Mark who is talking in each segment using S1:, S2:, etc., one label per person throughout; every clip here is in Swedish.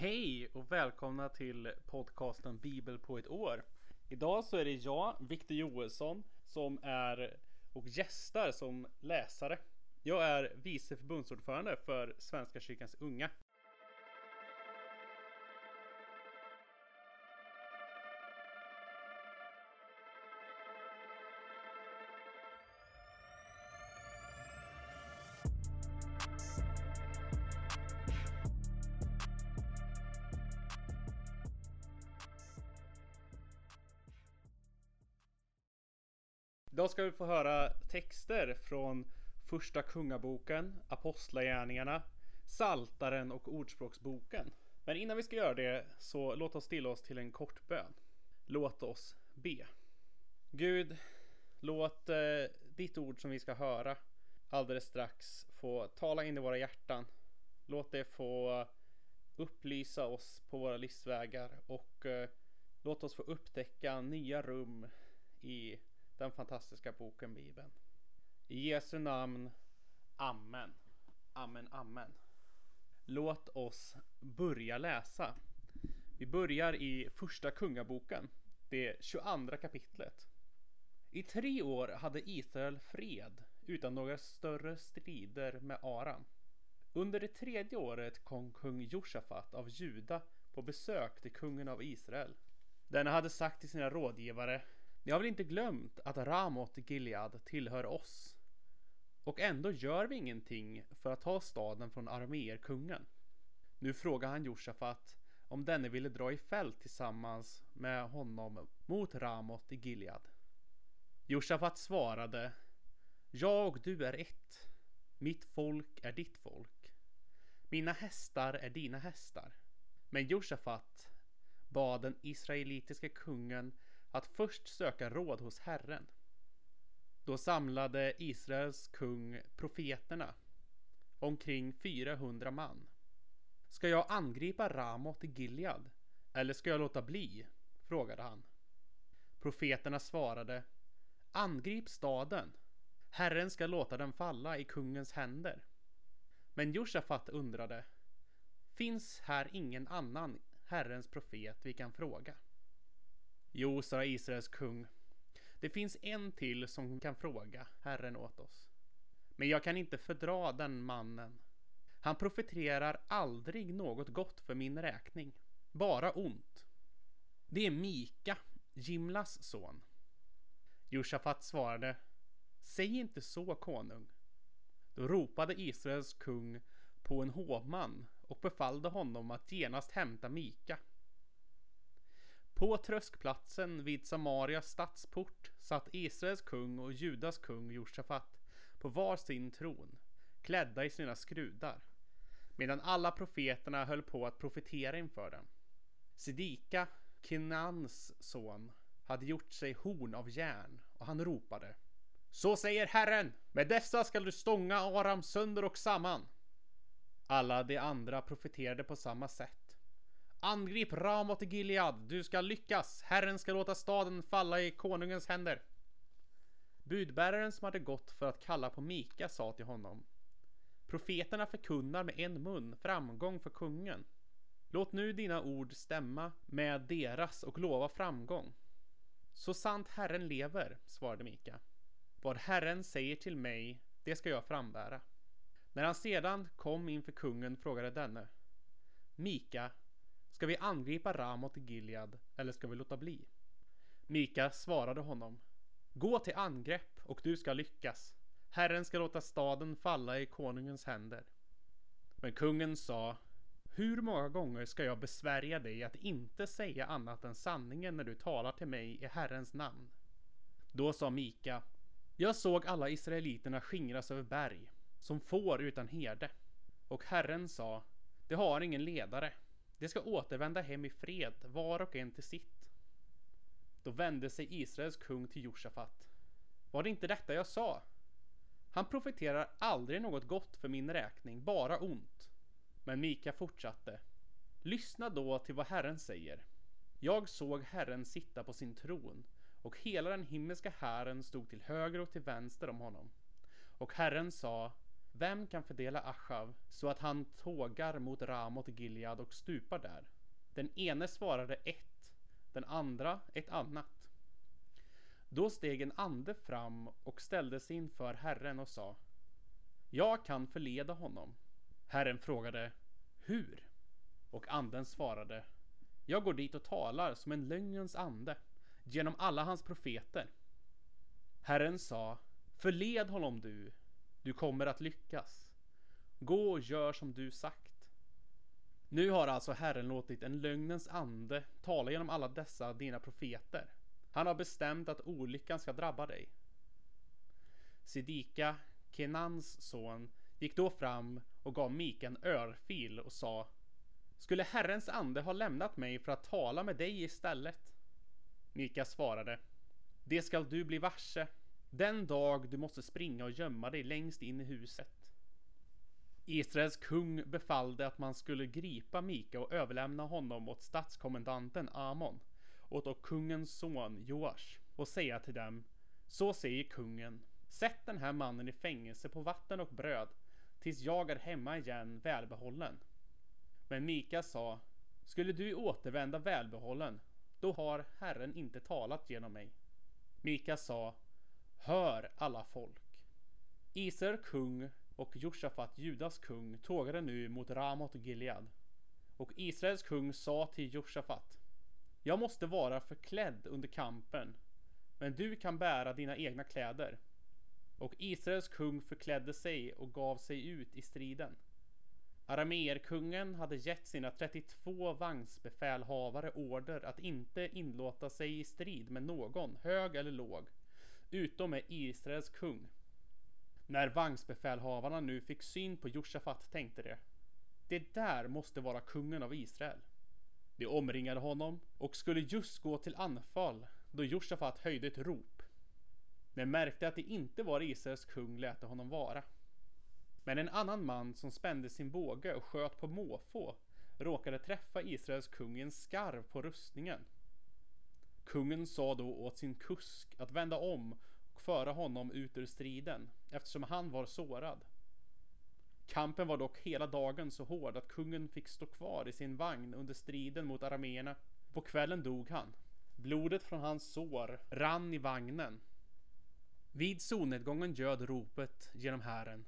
S1: Hej och välkomna till podcasten Bibel på ett år. Idag så är det jag, Victor Joelsson, som är och gästar som läsare. Jag är vice förbundsordförande för Svenska kyrkans unga. Idag ska vi få höra texter från Första Kungaboken, Apostlagärningarna, Saltaren och Ordspråksboken. Men innan vi ska göra det så låt oss stilla oss till en kort bön. Låt oss be. Gud, låt eh, ditt ord som vi ska höra alldeles strax få tala in i våra hjärtan. Låt det få upplysa oss på våra livsvägar och eh, låt oss få upptäcka nya rum i den fantastiska boken Bibeln. I Jesu namn. Amen. Amen, amen. Låt oss börja läsa. Vi börjar i första kungaboken, det 22 kapitlet. I tre år hade Israel fred utan några större strider med Aram. Under det tredje året kom kung Josafat av Juda på besök till kungen av Israel. Denne hade sagt till sina rådgivare ni har väl inte glömt att Ramot Gilead tillhör oss? Och ändå gör vi ingenting för att ta staden från arméerkungen. Nu frågar han Josafat om denne ville dra i fält tillsammans med honom mot Ramot i Gilead. Josafat svarade Jag och du är ett. Mitt folk är ditt folk. Mina hästar är dina hästar. Men Josafat bad den israelitiska kungen att först söka råd hos Herren. Då samlade Israels kung profeterna, omkring 400 man. Ska jag angripa Ramot i Gilead eller ska jag låta bli? frågade han. Profeterna svarade Angrip staden. Herren ska låta den falla i kungens händer. Men Josafat undrade Finns här ingen annan Herrens profet vi kan fråga? Jo, sa Israels kung. Det finns en till som kan fråga Herren åt oss. Men jag kan inte fördra den mannen. Han profeterar aldrig något gott för min räkning. Bara ont. Det är Mika, Jimlas son. Josafat svarade. Säg inte så, konung. Då ropade Israels kung på en hovman och befallde honom att genast hämta Mika. På tröskplatsen vid Samarias stadsport satt Israels kung och Judas kung Josafat på var sin tron, klädda i sina skrudar, medan alla profeterna höll på att profetera inför dem. Sidika, Kinans son, hade gjort sig horn av järn och han ropade Så säger Herren, med dessa skall du stånga Aram sönder och samman. Alla de andra profeterade på samma sätt Angrip Ramot i Gilead, du ska lyckas. Herren ska låta staden falla i konungens händer. Budbäraren som hade gått för att kalla på Mika sa till honom. Profeterna förkunnar med en mun framgång för kungen. Låt nu dina ord stämma med deras och lova framgång. Så sant Herren lever, svarade Mika. Vad Herren säger till mig, det ska jag frambära. När han sedan kom inför kungen frågade denne. Mika, Ska vi angripa Ramot i Gilead eller ska vi låta bli? Mika svarade honom. Gå till angrepp och du ska lyckas. Herren ska låta staden falla i konungens händer. Men kungen sa hur många gånger ska jag besvärja dig att inte säga annat än sanningen när du talar till mig i Herrens namn? Då sa Mika Jag såg alla israeliterna skingras över berg, som får utan herde. Och Herren sa Det har ingen ledare. De ska återvända hem i fred, var och en till sitt. Då vände sig Israels kung till Josafat. Var det inte detta jag sa? Han profeterar aldrig något gott för min räkning, bara ont. Men Mika fortsatte. Lyssna då till vad Herren säger. Jag såg Herren sitta på sin tron och hela den himmelska hären stod till höger och till vänster om honom. Och Herren sa vem kan fördela Achav så att han tågar mot Ramot Gilead och stupar där? Den ene svarade ett, den andra ett annat. Då steg en ande fram och ställde sig inför Herren och sa Jag kan förleda honom. Herren frågade Hur? Och anden svarade Jag går dit och talar som en lögnens ande genom alla hans profeter. Herren sa Förled honom du, du kommer att lyckas. Gå och gör som du sagt. Nu har alltså Herren låtit en lögnens ande tala genom alla dessa dina profeter. Han har bestämt att olyckan ska drabba dig. Sidika, Kenans son, gick då fram och gav Mika en örfil och sa Skulle Herrens ande ha lämnat mig för att tala med dig istället? Mika svarade Det skall du bli varse den dag du måste springa och gömma dig längst in i huset. Israels kung befallde att man skulle gripa Mika och överlämna honom åt statskommendanten Amon, åt kungens son Joash och säga till dem Så säger kungen Sätt den här mannen i fängelse på vatten och bröd tills jag är hemma igen välbehållen. Men Mika sa Skulle du återvända välbehållen då har Herren inte talat genom mig. Mika sa Hör alla folk. Iser kung och Josafat Judas kung tågade nu mot Ramot Gilead. Och Israels kung sa till Josafat Jag måste vara förklädd under kampen men du kan bära dina egna kläder. Och Israels kung förklädde sig och gav sig ut i striden. Arameerkungen hade gett sina 32 vagnsbefälhavare order att inte inlåta sig i strid med någon, hög eller låg, utom med Israels kung. När vagnsbefälhavarna nu fick syn på Josafat tänkte de, det där måste vara kungen av Israel. De omringade honom och skulle just gå till anfall då Josafat höjde ett rop. Men märkte att det inte var Israels kung lät honom vara. Men en annan man som spände sin båge och sköt på måfå råkade träffa Israels kung i en skarv på rustningen. Kungen sa då åt sin kusk att vända om och föra honom ut ur striden eftersom han var sårad. Kampen var dock hela dagen så hård att kungen fick stå kvar i sin vagn under striden mot arameerna. På kvällen dog han. Blodet från hans sår rann i vagnen. Vid solnedgången göd ropet genom hären.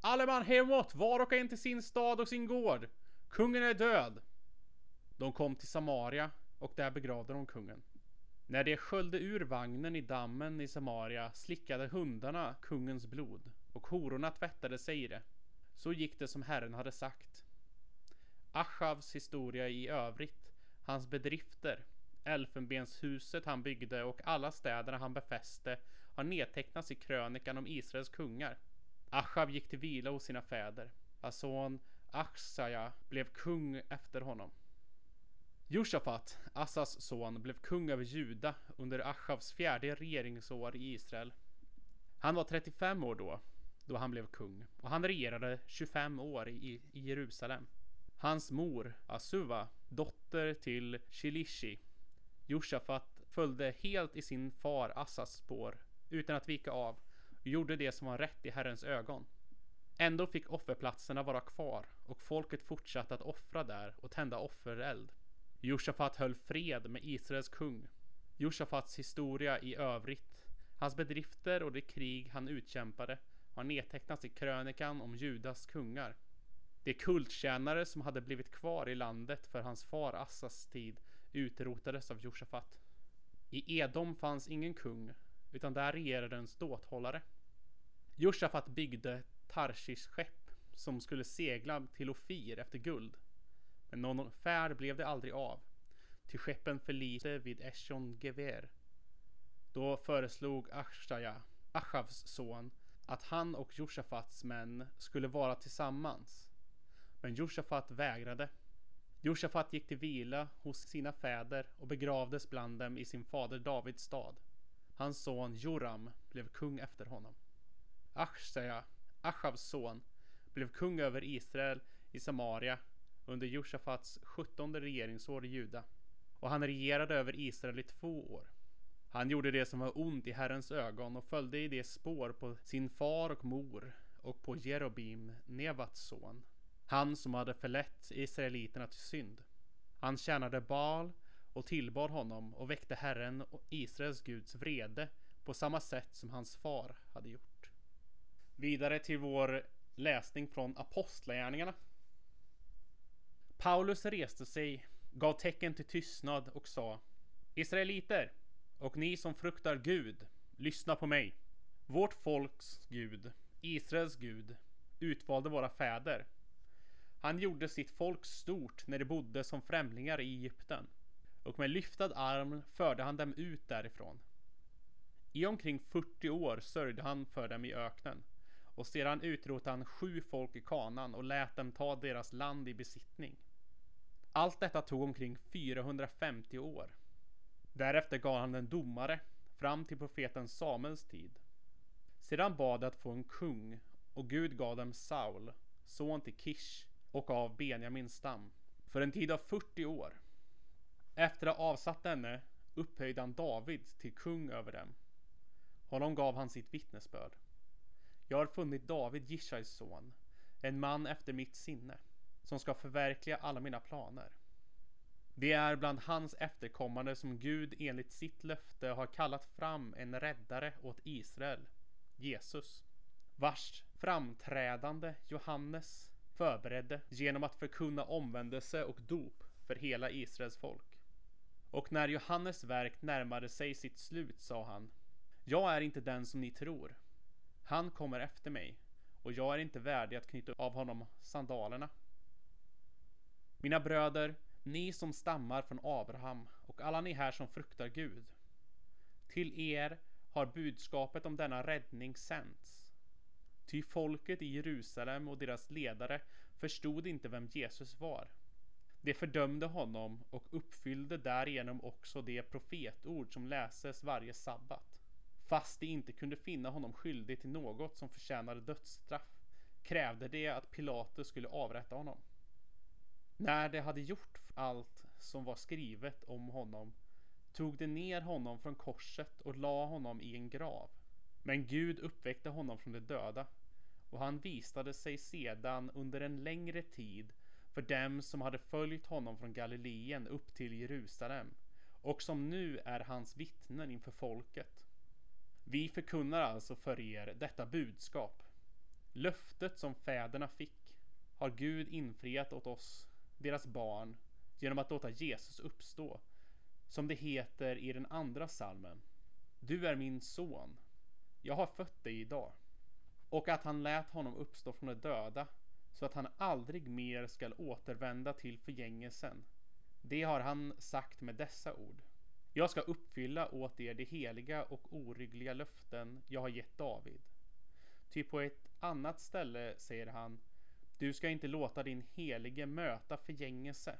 S1: Alle man hemåt, var och en till sin stad och sin gård. Kungen är död. De kom till Samaria och där begravde de kungen. När de sköljde ur vagnen i dammen i Samaria slickade hundarna kungens blod och hororna tvättade sig i det. Så gick det som Herren hade sagt. Achavs historia i övrigt, hans bedrifter, elfenbenshuset han byggde och alla städerna han befäste har nedtecknats i krönikan om Israels kungar. Achav gick till vila hos sina fäder. Hans son Achsaja blev kung efter honom. Josafat, Assas son, blev kung över Juda under Achavs fjärde regeringsår i Israel. Han var 35 år då, då han blev kung, och han regerade 25 år i, i Jerusalem. Hans mor, Asuva, dotter till Shilishi, Josafat följde helt i sin far Assas spår utan att vika av och gjorde det som var rätt i Herrens ögon. Ändå fick offerplatserna vara kvar och folket fortsatte att offra där och tända offereld. Josafat höll fred med Israels kung. Josafats historia i övrigt, hans bedrifter och det krig han utkämpade har nedtecknats i krönikan om Judas kungar. De kulttjänare som hade blivit kvar i landet för hans far Assas tid utrotades av Josafat. I Edom fanns ingen kung, utan där regerade en ståthållare. Josafat byggde Tarshish skepp som skulle segla till Ofir efter guld. Men någon färd blev det aldrig av. Till skeppen förliste vid Eshon Gever. Då föreslog Ashaya, Achavs son, att han och Josafats män skulle vara tillsammans. Men Josafat vägrade. Josafat gick till vila hos sina fäder och begravdes bland dem i sin fader Davids stad. Hans son Joram blev kung efter honom. Achsaja, Achavs son, blev kung över Israel i Samaria under Josafats sjuttonde regeringsår i Juda. Och han regerade över Israel i två år. Han gjorde det som var ont i Herrens ögon och följde i det spår på sin far och mor, och på Jerobim, Nevats son. Han som hade förlett israeliterna till synd. Han tjänade Baal och tillbad honom och väckte Herren och Israels Guds vrede på samma sätt som hans far hade gjort. Vidare till vår läsning från Apostlagärningarna. Paulus reste sig, gav tecken till tystnad och sa Israeliter och ni som fruktar Gud, lyssna på mig. Vårt folks Gud, Israels Gud, utvalde våra fäder. Han gjorde sitt folk stort när de bodde som främlingar i Egypten och med lyftad arm förde han dem ut därifrån. I omkring 40 år sörjde han för dem i öknen och sedan utrotade han sju folk i kanan och lät dem ta deras land i besittning. Allt detta tog omkring 450 år. Därefter gav han en domare fram till profeten Samuels tid. Sedan bad de att få en kung och Gud gav dem Saul, son till Kish och av Benjamins stam, för en tid av 40 år. Efter att ha avsatt denne upphöjde han David till kung över dem. Honom gav han sitt vittnesbörd. Jag har funnit David, Jishais son, en man efter mitt sinne, som ska förverkliga alla mina planer. Det är bland hans efterkommande som Gud enligt sitt löfte har kallat fram en räddare åt Israel, Jesus, vars framträdande Johannes förberedde genom att förkunna omvändelse och dop för hela Israels folk. Och när Johannes verk närmade sig sitt slut sa han Jag är inte den som ni tror. Han kommer efter mig och jag är inte värdig att knyta av honom sandalerna. Mina bröder, ni som stammar från Abraham och alla ni här som fruktar Gud. Till er har budskapet om denna räddning sänts. Ty folket i Jerusalem och deras ledare förstod inte vem Jesus var. De fördömde honom och uppfyllde därigenom också det profetord som läses varje sabbat. Fast de inte kunde finna honom skyldig till något som förtjänade dödsstraff krävde de att Pilatus skulle avrätta honom. När de hade gjort allt som var skrivet om honom tog de ner honom från korset och la honom i en grav. Men Gud uppväckte honom från de döda och han visade sig sedan under en längre tid för dem som hade följt honom från Galileen upp till Jerusalem och som nu är hans vittnen inför folket. Vi förkunnar alltså för er detta budskap. Löftet som fäderna fick har Gud infriat åt oss, deras barn, genom att låta Jesus uppstå. Som det heter i den andra salmen. Du är min son. Jag har fött dig idag. Och att han lät honom uppstå från de döda så att han aldrig mer skall återvända till förgängelsen. Det har han sagt med dessa ord. Jag ska uppfylla åt er de heliga och oryggliga löften jag har gett David. Ty på ett annat ställe säger han du ska inte låta din helige möta förgängelse.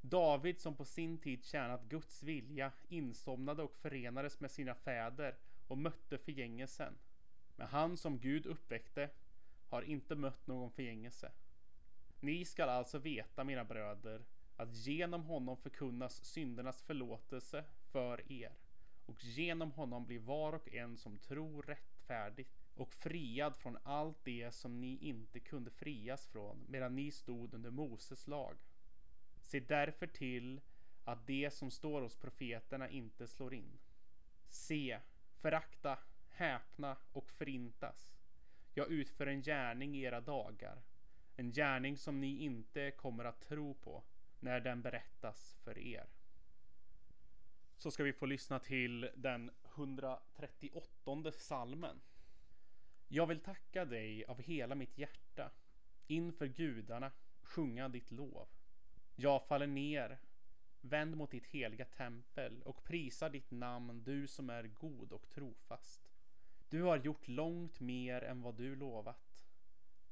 S1: David som på sin tid tjänat Guds vilja insomnade och förenades med sina fäder och mötte förgängelsen. Men han som Gud uppväckte har inte mött någon förgängelse. Ni skall alltså veta, mina bröder, att genom honom förkunnas syndernas förlåtelse för er och genom honom blir var och en som tror rättfärdigt och friad från allt det som ni inte kunde frias från medan ni stod under Moses lag. Se därför till att det som står hos profeterna inte slår in. Se, förakta, häpna och förintas. Jag utför en gärning i era dagar. En gärning som ni inte kommer att tro på när den berättas för er. Så ska vi få lyssna till den 138 salmen. Jag vill tacka dig av hela mitt hjärta. Inför gudarna sjunga ditt lov. Jag faller ner, vänd mot ditt heliga tempel och prisar ditt namn, du som är god och trofast. Du har gjort långt mer än vad du lovat.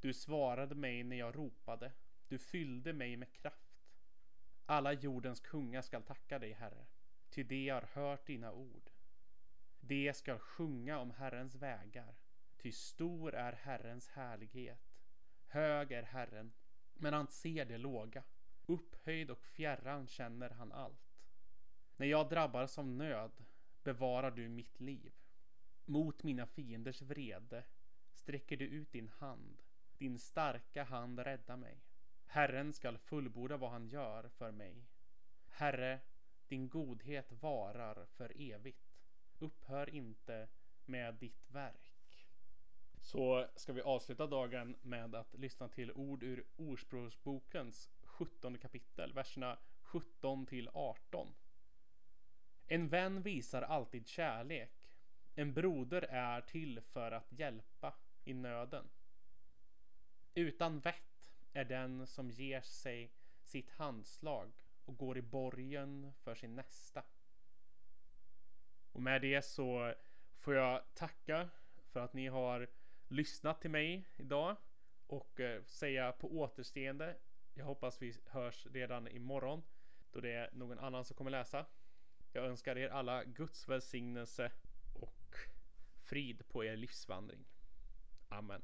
S1: Du svarade mig när jag ropade. Du fyllde mig med kraft. Alla jordens kungar skall tacka dig, Herre, ty de har hört dina ord. De skall sjunga om Herrens vägar, ty stor är Herrens härlighet. Hög är Herren, men han ser det låga. Upphöjd och fjärran känner han allt. När jag drabbas av nöd bevarar du mitt liv. Mot mina fienders vrede sträcker du ut din hand. Din starka hand rädda mig. Herren skall fullborda vad han gör för mig. Herre, din godhet varar för evigt. Upphör inte med ditt verk. Så ska vi avsluta dagen med att lyssna till ord ur Ordspråksbokens 17 kapitel, verserna 17 till 18. En vän visar alltid kärlek. En broder är till för att hjälpa i nöden. Utan vett är den som ger sig sitt handslag och går i borgen för sin nästa. Och med det så får jag tacka för att ni har lyssnat till mig idag och eh, säga på återseende. Jag hoppas vi hörs redan imorgon då det är någon annan som kommer läsa. Jag önskar er alla Guds välsignelse och frid på er livsvandring. Amen.